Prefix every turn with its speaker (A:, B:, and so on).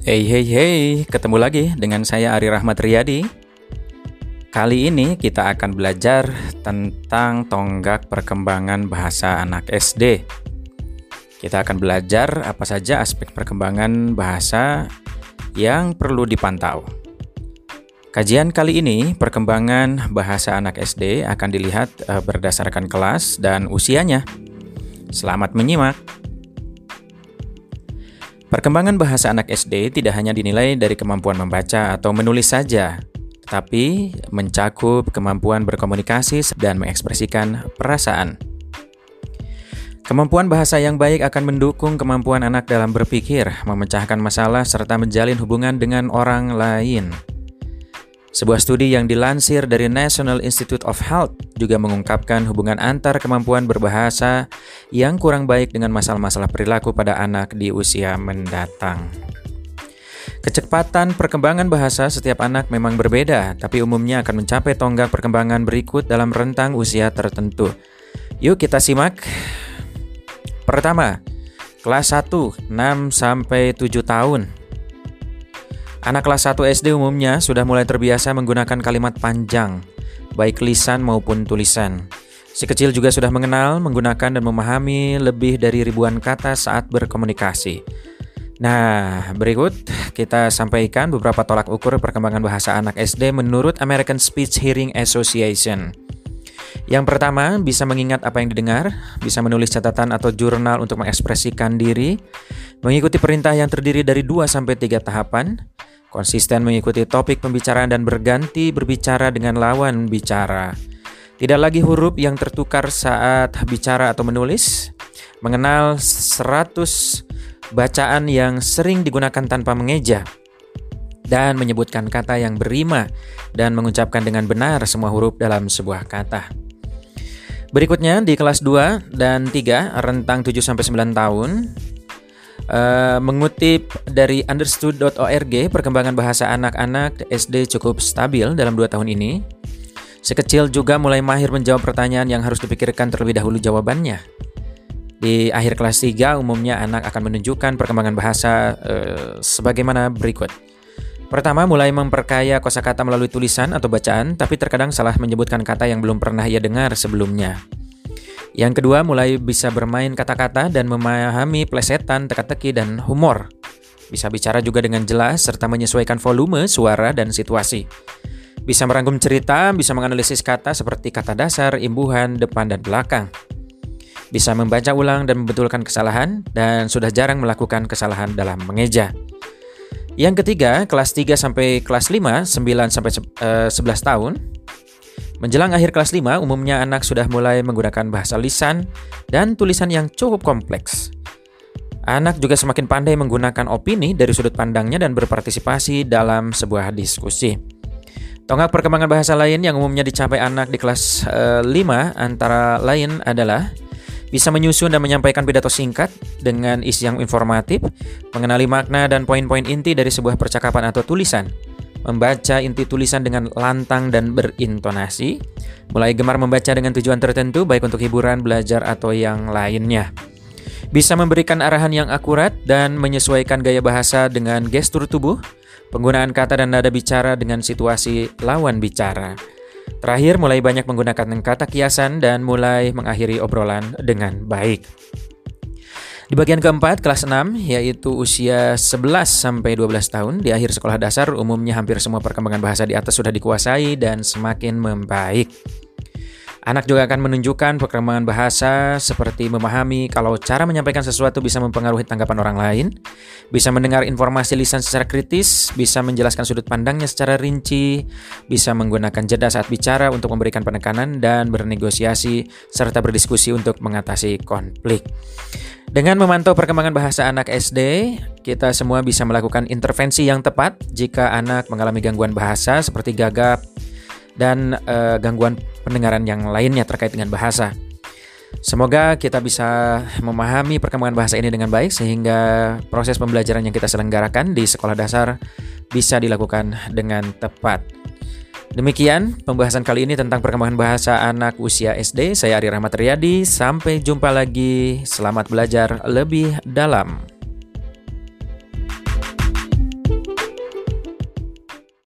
A: Hey hey hey, ketemu lagi dengan saya Ari Rahmat Riyadi. Kali ini kita akan belajar tentang tonggak perkembangan bahasa anak SD. Kita akan belajar apa saja aspek perkembangan bahasa yang perlu dipantau. Kajian kali ini, perkembangan bahasa anak SD akan dilihat uh, berdasarkan kelas dan usianya. Selamat menyimak. Perkembangan bahasa anak SD tidak hanya dinilai dari kemampuan membaca atau menulis saja, tapi mencakup kemampuan berkomunikasi dan mengekspresikan perasaan. Kemampuan bahasa yang baik akan mendukung kemampuan anak dalam berpikir, memecahkan masalah, serta menjalin hubungan dengan orang lain. Sebuah studi yang dilansir dari National Institute of Health juga mengungkapkan hubungan antar kemampuan berbahasa yang kurang baik dengan masalah-masalah perilaku pada anak di usia mendatang. Kecepatan perkembangan bahasa setiap anak memang berbeda, tapi umumnya akan mencapai tonggak perkembangan berikut dalam rentang usia tertentu. Yuk kita simak. Pertama, kelas 1 6 sampai 7 tahun Anak kelas 1 SD umumnya sudah mulai terbiasa menggunakan kalimat panjang, baik lisan maupun tulisan. Si kecil juga sudah mengenal, menggunakan dan memahami lebih dari ribuan kata saat berkomunikasi. Nah, berikut kita sampaikan beberapa tolak ukur perkembangan bahasa anak SD menurut American Speech Hearing Association. Yang pertama, bisa mengingat apa yang didengar, bisa menulis catatan atau jurnal untuk mengekspresikan diri, mengikuti perintah yang terdiri dari 2 sampai 3 tahapan, konsisten mengikuti topik pembicaraan dan berganti berbicara dengan lawan bicara. Tidak lagi huruf yang tertukar saat bicara atau menulis, mengenal 100 bacaan yang sering digunakan tanpa mengeja, dan menyebutkan kata yang berima dan mengucapkan dengan benar semua huruf dalam sebuah kata. Berikutnya di kelas 2 dan 3 rentang 7 sampai 9 tahun Uh, mengutip dari understood.org, perkembangan bahasa anak-anak SD cukup stabil dalam dua tahun ini. Sekecil juga mulai mahir menjawab pertanyaan yang harus dipikirkan terlebih dahulu jawabannya. Di akhir kelas 3, umumnya anak akan menunjukkan perkembangan bahasa uh, sebagaimana berikut. Pertama, mulai memperkaya kosakata melalui tulisan atau bacaan, tapi terkadang salah menyebutkan kata yang belum pernah ia dengar sebelumnya. Yang kedua, mulai bisa bermain kata-kata dan memahami plesetan, teka-teki, dan humor. Bisa bicara juga dengan jelas serta menyesuaikan volume, suara, dan situasi. Bisa merangkum cerita, bisa menganalisis kata seperti kata dasar, imbuhan, depan, dan belakang. Bisa membaca ulang dan membetulkan kesalahan, dan sudah jarang melakukan kesalahan dalam mengeja. Yang ketiga, kelas 3 sampai kelas 5, 9 sampai 11 eh, tahun, Menjelang akhir kelas 5, umumnya anak sudah mulai menggunakan bahasa lisan dan tulisan yang cukup kompleks. Anak juga semakin pandai menggunakan opini dari sudut pandangnya dan berpartisipasi dalam sebuah diskusi. Tonggak perkembangan bahasa lain yang umumnya dicapai anak di kelas e, eh, 5 antara lain adalah bisa menyusun dan menyampaikan pidato singkat dengan isi yang informatif, mengenali makna dan poin-poin inti dari sebuah percakapan atau tulisan, membaca inti tulisan dengan lantang dan berintonasi, mulai gemar membaca dengan tujuan tertentu baik untuk hiburan, belajar atau yang lainnya. Bisa memberikan arahan yang akurat dan menyesuaikan gaya bahasa dengan gestur tubuh, penggunaan kata dan nada bicara dengan situasi lawan bicara. Terakhir, mulai banyak menggunakan kata kiasan dan mulai mengakhiri obrolan dengan baik. Di bagian keempat, kelas 6, yaitu usia 11 sampai 12 tahun, di akhir sekolah dasar umumnya hampir semua perkembangan bahasa di atas sudah dikuasai dan semakin membaik. Anak juga akan menunjukkan perkembangan bahasa seperti memahami kalau cara menyampaikan sesuatu bisa mempengaruhi tanggapan orang lain, bisa mendengar informasi lisan secara kritis, bisa menjelaskan sudut pandangnya secara rinci, bisa menggunakan jeda saat bicara untuk memberikan penekanan dan bernegosiasi serta berdiskusi untuk mengatasi konflik. Dengan memantau perkembangan bahasa anak SD, kita semua bisa melakukan intervensi yang tepat jika anak mengalami gangguan bahasa seperti gagap, dan uh, gangguan pendengaran yang lainnya terkait dengan bahasa. Semoga kita bisa memahami perkembangan bahasa ini dengan baik sehingga proses pembelajaran yang kita selenggarakan di sekolah dasar bisa dilakukan dengan tepat. Demikian pembahasan kali ini tentang perkembangan bahasa anak usia SD. Saya Ari Rahmat Riyadi. Sampai jumpa lagi. Selamat belajar lebih dalam.